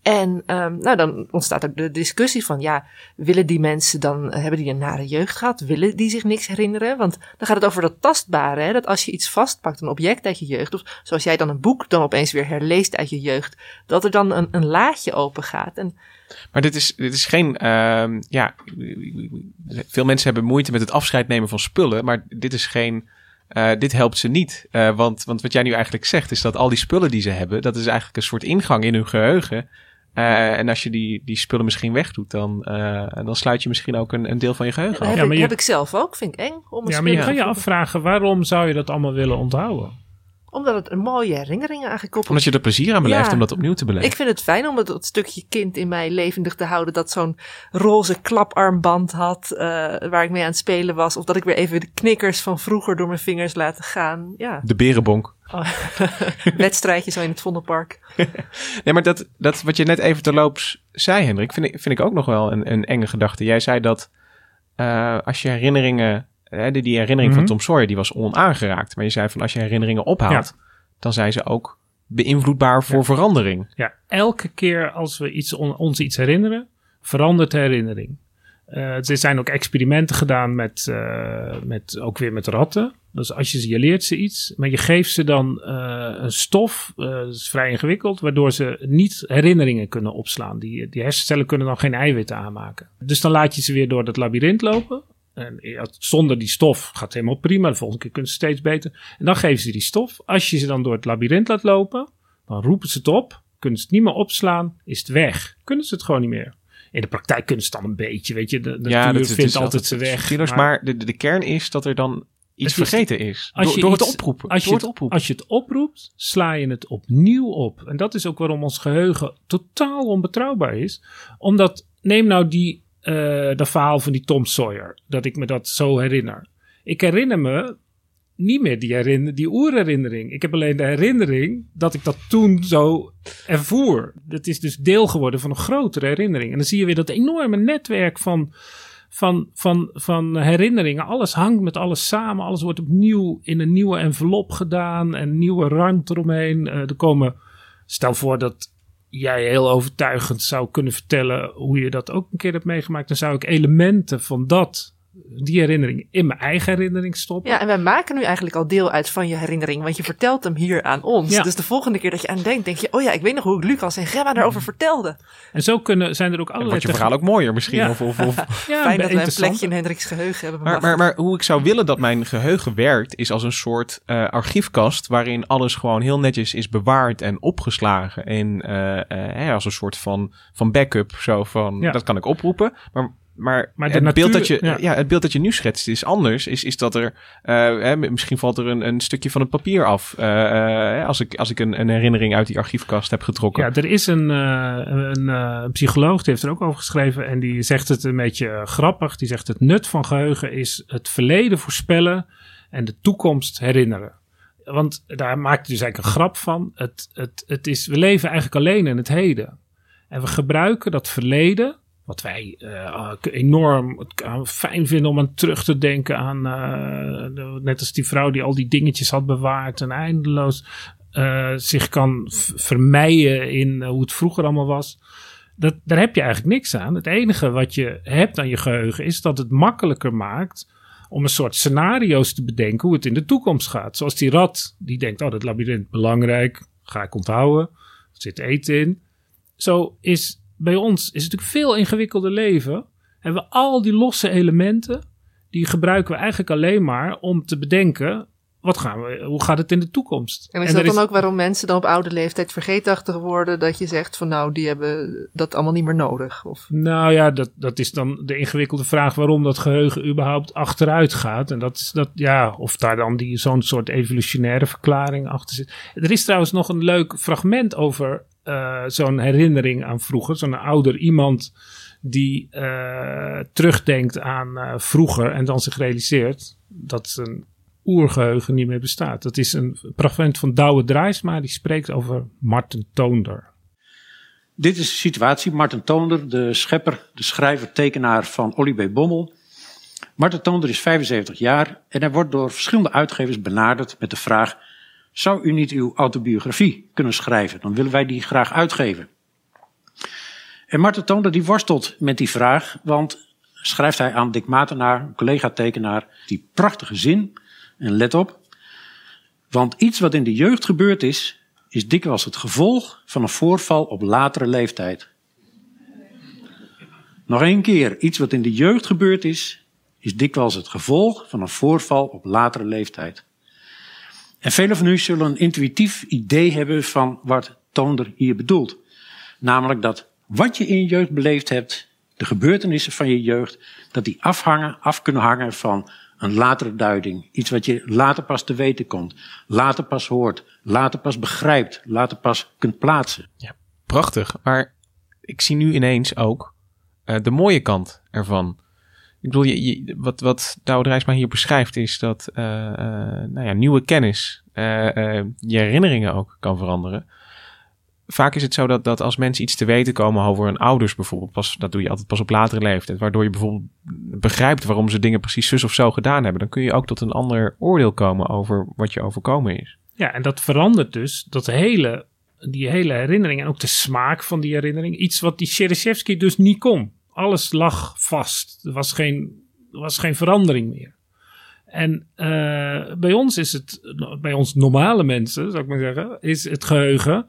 En ehm, nou, dan ontstaat ook de discussie van, ja, willen die mensen dan, hebben die een nare jeugd gehad? Willen die zich niks herinneren? Want dan gaat het over dat tastbare, hè? dat als je iets vastpakt, een object uit je jeugd, of zoals jij dan een boek dan opeens weer herleest uit je jeugd, dat er dan een, een laadje open gaat. En Maar dit is, dit is geen. ehm, ja, veel mensen hebben moeite met het afscheid nemen van spullen. Maar dit is geen. eh, dit helpt ze niet. Eh, want, want wat jij nu eigenlijk zegt, is dat al die spullen die ze hebben, dat is eigenlijk een soort ingang in hun geheugen. Eh, en als je die, die spullen misschien wegdoet, dan, eh, dan sluit je misschien ook een, een deel van je geheugen dat af. heb, maar ik, heb ik zelf ook, vind ik eng. Om een Ja, maar je kan je te- afvragen, waarom zou je dat allemaal willen onthouden? Omdat het een mooie herinneringen aangekoppeld Omdat je er plezier aan beleeft Ja. om dat opnieuw te beleven. Ik vind het fijn om het, dat stukje kind in mij levendig te houden. Dat zo'n roze klaparmband had. eh, waar ik mee aan het spelen was. Of dat ik weer even de knikkers van vroeger door mijn vingers laten gaan. Ja, De berenbonk. wedstrijdje zo in het Vondelpark. Nee, maar dat, dat wat je net even terloops zei, Hendrik, vind ik, vind ik ook nog wel een, een enge gedachte. Jij zei dat eh, als je herinneringen, hè, die, die herinnering Mhm. van Tom Sawyer, die was onaangeraakt. Maar je zei van als je herinneringen ophaalt, dan zijn ze ook beïnvloedbaar voor verandering. Ja, elke keer als we iets, on- ons iets herinneren, verandert de herinnering. Eh, er zijn ook experimenten gedaan met, eh, met, ook weer met ratten. Dus als je ze, je leert ze iets, maar je geeft ze dan eh, een stof, eh, dat is vrij ingewikkeld, waardoor ze niet herinneringen kunnen opslaan. Die, die hersencellen kunnen dan geen eiwitten aanmaken. Dus dan laat je ze weer door dat labyrint lopen. En ja, zonder die stof gaat het helemaal prima. De volgende keer kunnen ze steeds beter. En dan geven ze die stof. Als je ze dan door het labyrint laat lopen, dan roepen ze het op. Kunnen ze het niet meer opslaan, is het weg. Kunnen ze het gewoon niet meer. In de praktijk kunnen ze het dan een beetje, weet je. De, de natuur vindt altijd zijn weg. maar de, de, de kern is dat er dan iets is- vergeten is. als Door, je door het oproepen. Als je, het oproepen. als je het oproept, sla je het opnieuw op. En dat is ook waarom ons geheugen totaal onbetrouwbaar is. Omdat, neem nou die eh, dat verhaal van die Tom Sawyer. Dat ik me dat zo herinner. Ik herinner me niet meer die, herinner, die oerherinnering. Ik heb alleen de herinnering dat ik dat toen zo ervoer. Dat is dus deel geworden van een grotere herinnering. En dan zie je weer dat enorme netwerk van, van, van, van herinneringen. Alles hangt met alles samen. Alles wordt opnieuw in een nieuwe envelop gedaan. En nieuwe rand eromheen. Uh, er komen, stel voor dat jij heel overtuigend zou kunnen vertellen hoe je dat ook een keer hebt meegemaakt. Dan zou ik elementen van dat die herinnering in mijn eigen herinnering stoppen. Ja, en wij maken nu eigenlijk al deel uit van je herinnering, want je vertelt hem hier aan ons. Ja. Dus de volgende keer dat je aan denkt, denk je, oh ja, ik weet nog hoe ik Lucas en Gemma daarover vertelde. En zo kunnen, zijn er ook En allerlei... wordt je verhaal ook mooier misschien. Ja. Of, of, of. Ja, Fijn dat wij een plekje in Hendrik's geheugen hebben. Maar, maar, maar hoe ik zou willen dat mijn geheugen werkt, is als een soort eh, archiefkast waarin alles gewoon heel netjes is bewaard en opgeslagen. En eh, eh, hè, als een soort van, van backup, zo van, Ja. dat kan ik oproepen. Maar, maar, Maar het, beeld dat je, ja. ja. het beeld dat je nu schetst is anders. Is, is dat er, eh, hè, misschien valt er een, een stukje van het papier af. eh, eh, als ik, als ik een, een herinnering uit die archiefkast heb getrokken. Ja, er is een, een psycholoog, die heeft er ook over geschreven. En die zegt het een beetje grappig. Die zegt het nut van geheugen is het verleden voorspellen en de toekomst herinneren. Want daar maakt hij dus eigenlijk een grap van. Het, het, het is, we leven eigenlijk alleen in het heden. En we gebruiken dat verleden, wat wij eh, enorm eh, fijn vinden om aan terug te denken aan, eh, net als die vrouw die al die dingetjes had bewaard en eindeloos eh, zich kan vermijden in hoe het vroeger allemaal was. Dat, daar heb je eigenlijk niks aan. Het enige wat je hebt aan je geheugen is dat het makkelijker maakt om een soort scenario's te bedenken hoe het in de toekomst gaat. Zoals die rat die denkt, oh dat labyrint belangrijk, ga ik onthouden, er zit eten in. Zo is bij ons is het natuurlijk veel ingewikkelder leven. Hebben we al die losse elementen, die gebruiken we eigenlijk alleen maar om te bedenken, wat gaan we, hoe gaat het in de toekomst? En is dat dan ook waarom mensen dan op oude leeftijd vergeetachtig worden? Dat je zegt van nou, die hebben dat allemaal niet meer nodig. Of, Nou ja, dat, dat is dan de ingewikkelde vraag waarom dat geheugen überhaupt achteruit gaat. En dat is dat, ja, of daar dan die, zo'n soort evolutionaire verklaring achter zit. Er is trouwens nog een leuk fragment over eh, zo'n herinnering aan vroeger. Zo'n ouder iemand die eh, terugdenkt aan eh, vroeger en dan zich realiseert dat zijn oergeheugen niet meer bestaat. Dat is een fragment van Douwe Draaisma, die spreekt over Martin Toonder. Dit is de situatie. Martin Toonder, de schepper, de schrijver, tekenaar van Olly B. Bommel. Martin Toonder is 75 jaar en hij wordt door verschillende uitgevers benaderd met de vraag: Zou u niet uw autobiografie kunnen schrijven? Dan willen wij die graag uitgeven. En Martin Toonder die worstelt met die vraag, want schrijft hij aan Dick Matenaar, een collega-tekenaar, die prachtige zin. En let op, want iets wat in de jeugd gebeurd is, is dikwijls het gevolg van een voorval op latere leeftijd. Nog één keer, iets wat in de jeugd gebeurd is, is dikwijls het gevolg van een voorval op latere leeftijd. En velen van u zullen een intuïtief idee hebben van wat Toonder hier bedoelt. Namelijk dat wat je in je jeugd beleefd hebt, de gebeurtenissen van je jeugd, dat die afhangen, af kunnen hangen van een latere duiding. Iets wat je later pas te weten komt, later pas hoort, later pas begrijpt, later pas kunt plaatsen. Prachtig. Maar ik zie nu ineens ook eh, de mooie kant ervan. Ik bedoel, wat, wat Douwe hier beschrijft is dat eh, eh, nou ja, nieuwe kennis eh, je herinneringen ook kan veranderen. Vaak is het zo dat, dat als mensen iets te weten komen over hun ouders bijvoorbeeld, pas, dat doe je altijd pas op latere leeftijd, waardoor je bijvoorbeeld begrijpt waarom ze dingen precies zus of zo gedaan hebben, dan kun je ook tot een ander oordeel komen over wat je overkomen is. Ja, en dat verandert dus dat hele, die hele herinnering en ook de smaak van die herinnering. Iets wat die Cherysevsky dus niet kon. Alles lag vast. Er was geen, er was geen verandering meer. En eh, bij ons is het, bij ons normale mensen, zou ik maar zeggen, is het geheugen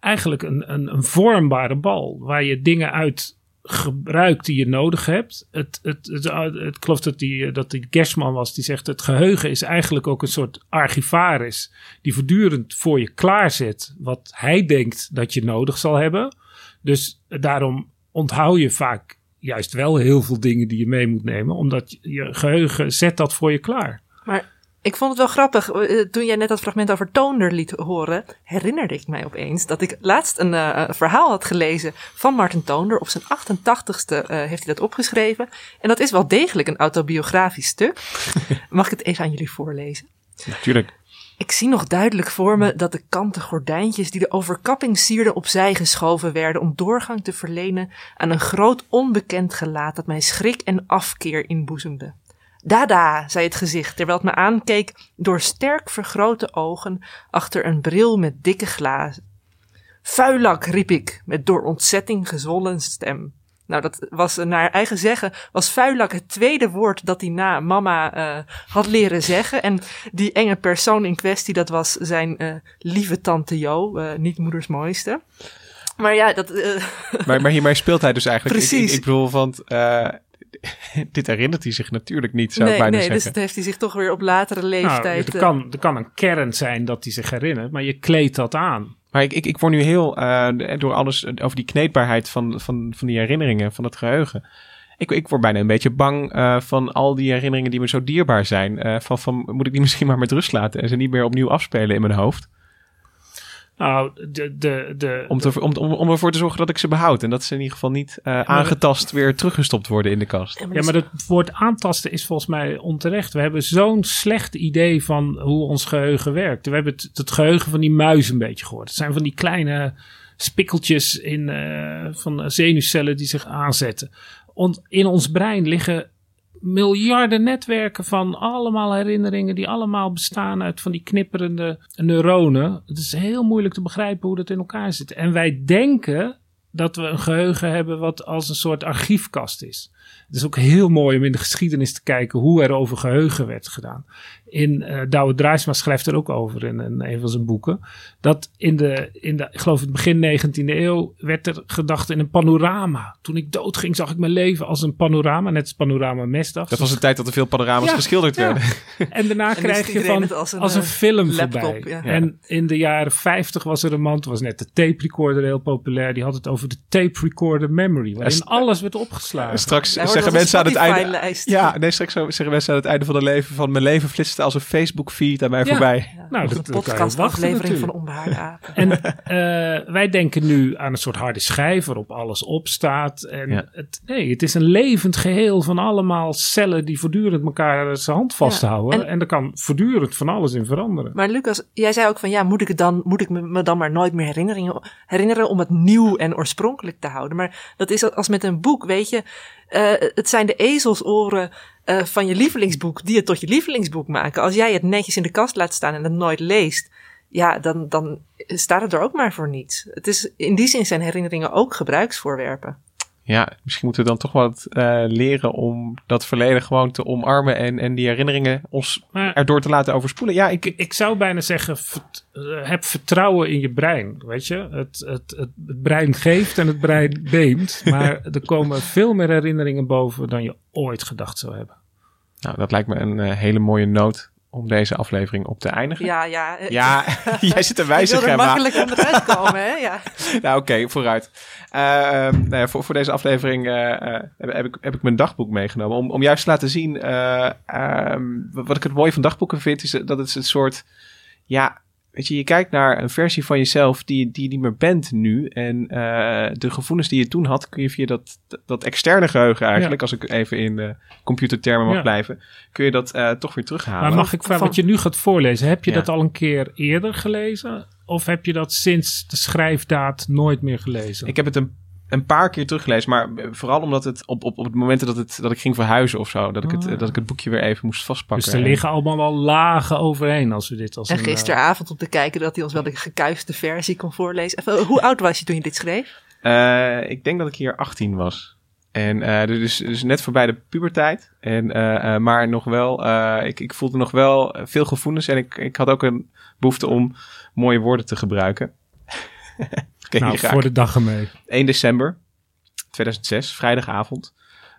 eigenlijk een, een, een vormbare bal. Waar je dingen uit gebruikt die je nodig hebt. Het, het, het, het, ik dat die, dat die Gershman was, die zegt: het geheugen is eigenlijk ook een soort archivaris. die voortdurend voor je klaarzet wat hij denkt dat je nodig zal hebben. Dus daarom onthoud je vaak juist wel heel veel dingen die je mee moet nemen, omdat je geheugen zet dat voor je klaar. maar Ik vond het wel grappig. eh, Toen jij net dat fragment over Toonder liet horen, herinnerde ik mij opeens dat ik laatst een eh, verhaal had gelezen van Martin Toonder. Op zijn 88ste eh, heeft hij dat opgeschreven. En dat is wel degelijk een autobiografisch stuk. Mag ik het even aan jullie voorlezen? Natuurlijk. Ik zie nog duidelijk voor me dat de kanten gordijntjes die de overkapping sierden opzij geschoven werden om doorgang te verlenen aan een groot onbekend gelaat dat mij schrik en afkeer inboezemde. Dada, zei het gezicht, terwijl het me aankeek door sterk vergrote ogen achter een bril met dikke glazen. Vuilak, riep ik, met door ontzetting gezwollen stem. Nou, dat was naar eigen zeggen, was vuilak het tweede woord dat hij na mama eh, had leren zeggen. En die enge persoon in kwestie, dat was zijn eh, lieve tante Jo, eh, niet moeders mooiste. Maar ja, dat... Maar, maar hiermee speelt hij dus eigenlijk. Ik- Ik, Precies. ik, bedoel, want eh, dit herinnert hij zich natuurlijk niet, zou ik nee, bijna nee, dus zeggen. dat heeft hij zich toch weer op latere Nou, leeftijd... er, eh, kan, er kan een kern zijn dat hij zich herinnert, maar je kleedt dat aan. Maar ik, ik, word nu heel, eh, door alles over die kneedbaarheid van, van, van die herinneringen, van het geheugen. Ik, ik word bijna een beetje bang eh, van al die herinneringen die me zo dierbaar zijn. Eh, van, van, moet ik die misschien maar met rust laten en ze niet meer opnieuw afspelen in mijn hoofd? Nou, de, de, de, Om, te, om, om, om ervoor te zorgen dat ik ze behoud. En dat ze in ieder geval niet eh, aangetast weer teruggestopt worden in de kast. Ja, maar het woord aantasten is volgens mij onterecht. We hebben zo'n slecht idee van hoe ons geheugen werkt. We hebben het, het geheugen van die muis een beetje gehoord. Het zijn van die kleine spikkeltjes in, eh, van zenuwcellen die zich aanzetten. On- in ons brein liggen miljarden netwerken van allemaal herinneringen die allemaal bestaan uit van die knipperende neuronen. Het is heel moeilijk te begrijpen hoe dat in elkaar zit. En wij denken dat we een geheugen hebben wat als een soort archiefkast is. Het is ook heel mooi om in de geschiedenis te kijken hoe er over geheugen werd gedaan. In eh Douwe Draaisma schrijft er ook over in, een- een van zijn boeken. Dat in de, in de, ik geloof het begin 19e eeuw werd er gedacht in een panorama. Toen ik doodging zag ik mijn leven als een panorama, net als panorama mesdag. Dat was een tijd dat er veel panorama's Ja, geschilderd ja. werden. En daarna En krijg je van als als een, eh, film laptop, voorbij. ja. En in de jaren 50 was er een man, toen was net de tape recorder heel populair. Die had het over de tape recorder memory, waarin alles werd opgeslagen. Straks zeggen mensen aan het einde. Ja, nee, straks zeggen mensen aan het einde van hun leven van mijn leven als een Facebook feed aan mij Ja. voorbij. nou, dat, podcastaflevering van. Onbehaarde Apen. En eh, wij denken nu aan een soort harde schijf waarop alles op staat. En Ja. het, nee, het is een levend geheel van allemaal cellen die voortdurend elkaar zijn hand vasthouden. en- En, er kan voortdurend van alles in veranderen. Maar Lucas, jij zei ook van ja, moet ik, het dan, moet ik me, dan maar nooit meer herinneringen, herinneren om het nieuw en oorspronkelijk te houden. Maar dat is als met een boek, weet je. eh, het zijn de ezelsoren eh, van je lievelingsboek die het tot je lievelingsboek maken. Als jij het netjes in de kast laat staan en het nooit leest, ja, dan, dan staat het er ook maar voor niets. Het is, in die zin zijn herinneringen ook gebruiksvoorwerpen. Ja, misschien moeten we dan toch wat eh, leren om dat verleden gewoon te omarmen en, en die herinneringen ons Maar- erdoor te laten overspoelen. Ja, ik, Ik, ik zou bijna zeggen, vert- eh, heb vertrouwen in je brein. Weet je, het, het, het, het brein geeft en het brein beemt. Maar er komen veel meer herinneringen boven dan je ooit gedacht zou hebben. Nou, dat lijkt me een eh, hele mooie noot om deze aflevering op te eindigen. Ja, ja. eh, Ja, jij zit te er Gemma. makkelijk onderuit komen, hè? Ja. Nou, oké, vooruit. Eh, ehm, nou ja, voor, voor deze aflevering heb, heb ik, heb ik mijn dagboek meegenomen. Om, om juist te laten zien. eh, ehm, wat wat ik het mooie van dagboeken vind, is dat het een soort. Ja, weet je, je kijkt naar een versie van jezelf die, die je niet meer bent nu. En eh, de gevoelens die je toen had, kun je via dat, dat externe geheugen eigenlijk, als ik even in de computertermen mag Ja. blijven, kun je dat eh, toch weer terughalen. Maar mag ik vragen, van- wat je nu gaat voorlezen, heb je Ja. dat al een keer eerder gelezen? Of heb je dat sinds de schrijfdaad nooit meer gelezen? Ik heb het een, een paar keer teruggelezen, maar vooral omdat het op, op, op het moment dat, het, dat ik ging verhuizen of zo, dat ik, het, Ah. dat ik het boekje weer even moest vastpakken. dus er liggen allemaal al lagen overheen als we dit als En een, eh, gisteravond om te kijken dat hij ons wel de gekuiste versie kon voorlezen. Even, hoe oud was je toen je dit schreef? Eh, ik denk dat ik hier 18 was. En eh, dus, dus net voorbij de puberteit. En, maar nog wel, eh, ik, ik voelde nog wel veel gevoelens. En ik, ik had ook een behoefte om mooie woorden te gebruiken. Ken nou, voor de dag ermee. 1 december 2006, vrijdagavond.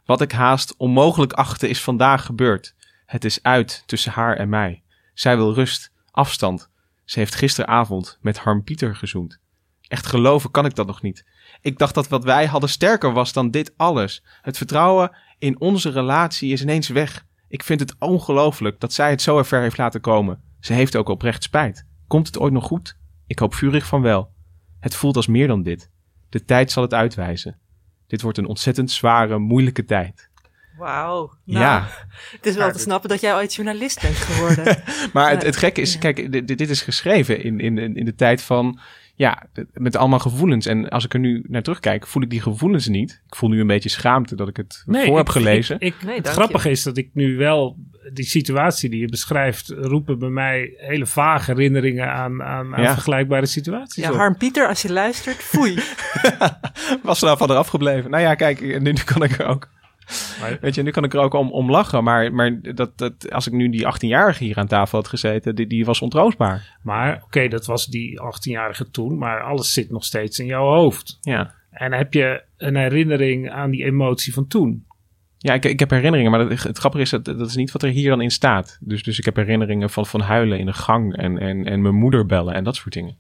Wat ik haast onmogelijk achtte is vandaag gebeurd. Het is uit tussen haar en mij. Zij wil rust, afstand. Ze heeft gisteravond met Harm Pieter gezoend. Echt geloven kan ik dat nog niet. Ik dacht dat wat wij hadden sterker was dan dit alles. Het vertrouwen in onze relatie is ineens weg. Ik vind het ongelooflijk dat zij het zo ver heeft laten komen. Ze heeft ook oprecht spijt. Komt het ooit nog goed? Ik hoop vurig van wel. Het voelt als meer dan dit. De tijd zal het uitwijzen. Dit wordt een ontzettend zware, moeilijke tijd. Wauw. Nou, Ja. Het is wel te snappen dat jij ooit journalist bent geworden. Maar het, het gekke is, kijk, dit, dit is geschreven in, in, in de tijd van, ja, met allemaal gevoelens. En als ik er nu naar terugkijk, voel ik die gevoelens niet. Ik voel nu een beetje schaamte dat ik het voor heb gelezen. Ik, ik- Nee, het grappige is dat ik nu wel die situatie die je beschrijft, roepen bij mij hele vage herinneringen aan, aan, aan Ja. vergelijkbare situaties. ja, op. Harm Pieter, als je luistert, foei. Was er nou van eraf gebleven? Nou ja, kijk, nu, nu kan ik er ook. Maar- Weet je, nu kan ik er ook om, om lachen. Maar, maar dat, dat, als ik nu die 18-jarige hier aan tafel had gezeten, die, die was ontroostbaar. Maar oké, dat was die 18-jarige toen, maar alles zit nog steeds in jouw hoofd. Ja. En heb je een herinnering aan die emotie van toen? Ja, ik, ik heb herinneringen, maar dat, het grappige is dat dat is niet wat er hier dan in staat. Dus, dus ik heb herinneringen van, van huilen in de gang en, en, en mijn moeder bellen en dat soort dingen.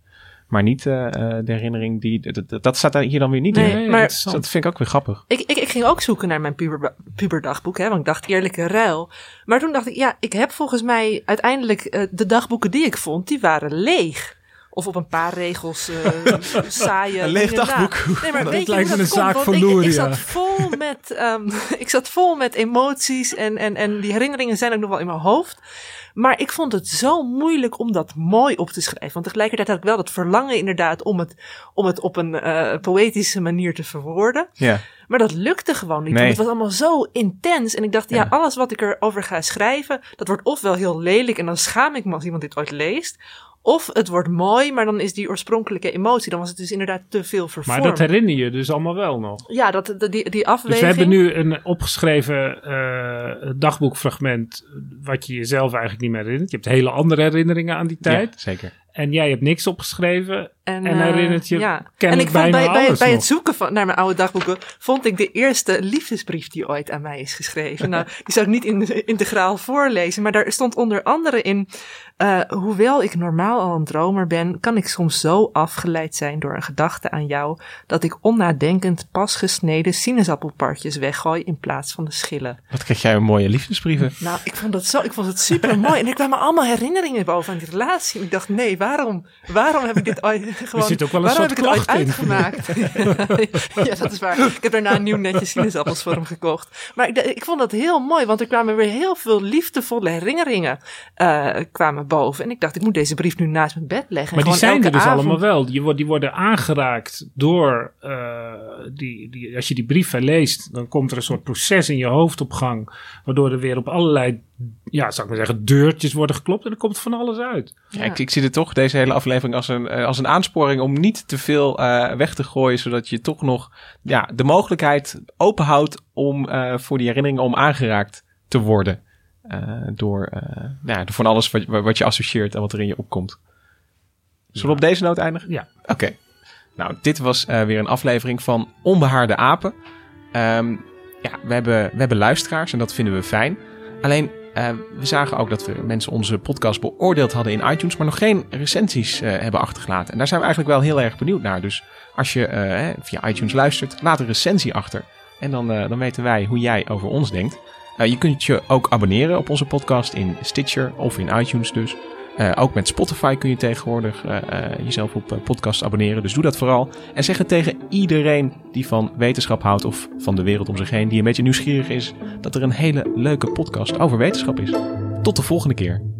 Maar niet eh, eh, de herinnering die. Dat, staat daar hier dan weer niet Nee, in. maar- dat vind ik ook weer grappig. Ik, ik, ik ging ook zoeken naar mijn puber, puberdagboek, hè, want ik dacht eerlijke ruil. Maar toen dacht ik, ja, ik heb volgens mij uiteindelijk eh, de dagboeken die ik vond, die waren leeg. Of op een paar regels eh saaie. Een leeg dagboek. Nee, maar Dat weet lijkt me een zaak van ik, ik zat vol met, ehm, ik zat vol met emoties en, en, en die herinneringen zijn ook nog wel in mijn hoofd. Maar ik vond het zo moeilijk om dat mooi op te schrijven. Want tegelijkertijd had ik wel dat verlangen inderdaad om het, om het op een eh, poëtische manier te verwoorden. Ja. Maar dat lukte gewoon niet. Nee. Want het was allemaal zo intens. En ik dacht, ja. Ja. alles wat ik erover ga schrijven, dat wordt ofwel heel lelijk en dan schaam ik me als iemand dit ooit leest. Of het wordt mooi, maar dan is die oorspronkelijke emotie, dan was het dus inderdaad te veel vervormd. Maar dat herinner je dus allemaal wel nog. ja, dat, dat- die, die afweging. Dus we hebben nu een opgeschreven eh, dagboekfragment wat je jezelf eigenlijk niet meer herinnert. Je hebt hele andere herinneringen aan die tijd. Ja, zeker. En jij hebt niks opgeschreven en, eh, herinnert je ja. En ik vond bijna bij, bij, bij het zoeken van, naar mijn oude dagboeken, vond ik de eerste liefdesbrief die ooit aan mij is geschreven. nou, die zou ik niet in, integraal voorlezen, maar daar stond onder andere in, eh, hoewel ik normaal al een dromer ben, kan ik soms zo afgeleid zijn door een gedachte aan jou, dat ik onnadenkend pas gesneden sinaasappelpartjes weggooi in plaats van de schillen. Wat kreeg jij een mooie liefdesbrieven? Nou, ik vond dat zo, ik vond het super mooi. En er kwamen allemaal herinneringen boven aan die relatie. En ik dacht, nee, waarom, waarom heb ik dit ooit gewoon, zit ook wel een soort heb ik het ooit uitgemaakt? ja, dat is waar. Ik heb daarna een nieuw netje sinaasappels voor hem gekocht. Maar ik, ik vond dat heel mooi, want er kwamen weer heel veel liefdevolle herinneringen eh, kwamen boven. En ik dacht, ik moet deze brief nu naast mijn bed leggen. Maar die zijn er dus avond- allemaal wel. Die, worden- die worden aangeraakt door. eh, die, die, als je die brief leest, dan komt er een soort proces in je hoofd op gang. Waardoor er weer op allerlei, ja, zou ik maar zeggen, deurtjes worden geklopt. En er komt van alles uit. Ja, ik, ik zie het toch, deze hele aflevering, als een, eh, als een aansporing om niet te veel eh, weg te gooien. Zodat je toch nog ja, de mogelijkheid openhoudt om eh, voor die herinneringen om aangeraakt te worden. Eh, door, eh, nou ja, door van alles wat, wat je associeert en wat er in je opkomt. Zullen we op deze noot eindigen? Ja. Oké. Nou, dit was eh, weer een aflevering van Onbehaarde Apen. Ehm, ja, we hebben, we hebben luisteraars en dat vinden we fijn. Alleen, eh, we zagen ook dat we mensen onze podcast beoordeeld hadden in iTunes, maar nog geen recensies eh, hebben achtergelaten. En daar zijn we eigenlijk wel heel erg benieuwd naar. Dus als je eh, via iTunes luistert, laat een recensie achter. En dan, dan weten wij hoe jij over ons denkt. Je kunt je ook abonneren op onze podcast in Stitcher of in iTunes dus. Eh, ook met Spotify kun je tegenwoordig eh, eh, jezelf op podcast abonneren. Dus doe dat vooral. En zeg het tegen iedereen die van wetenschap houdt of van de wereld om zich heen, die een beetje nieuwsgierig is, dat er een hele leuke podcast over wetenschap is. Tot de volgende keer.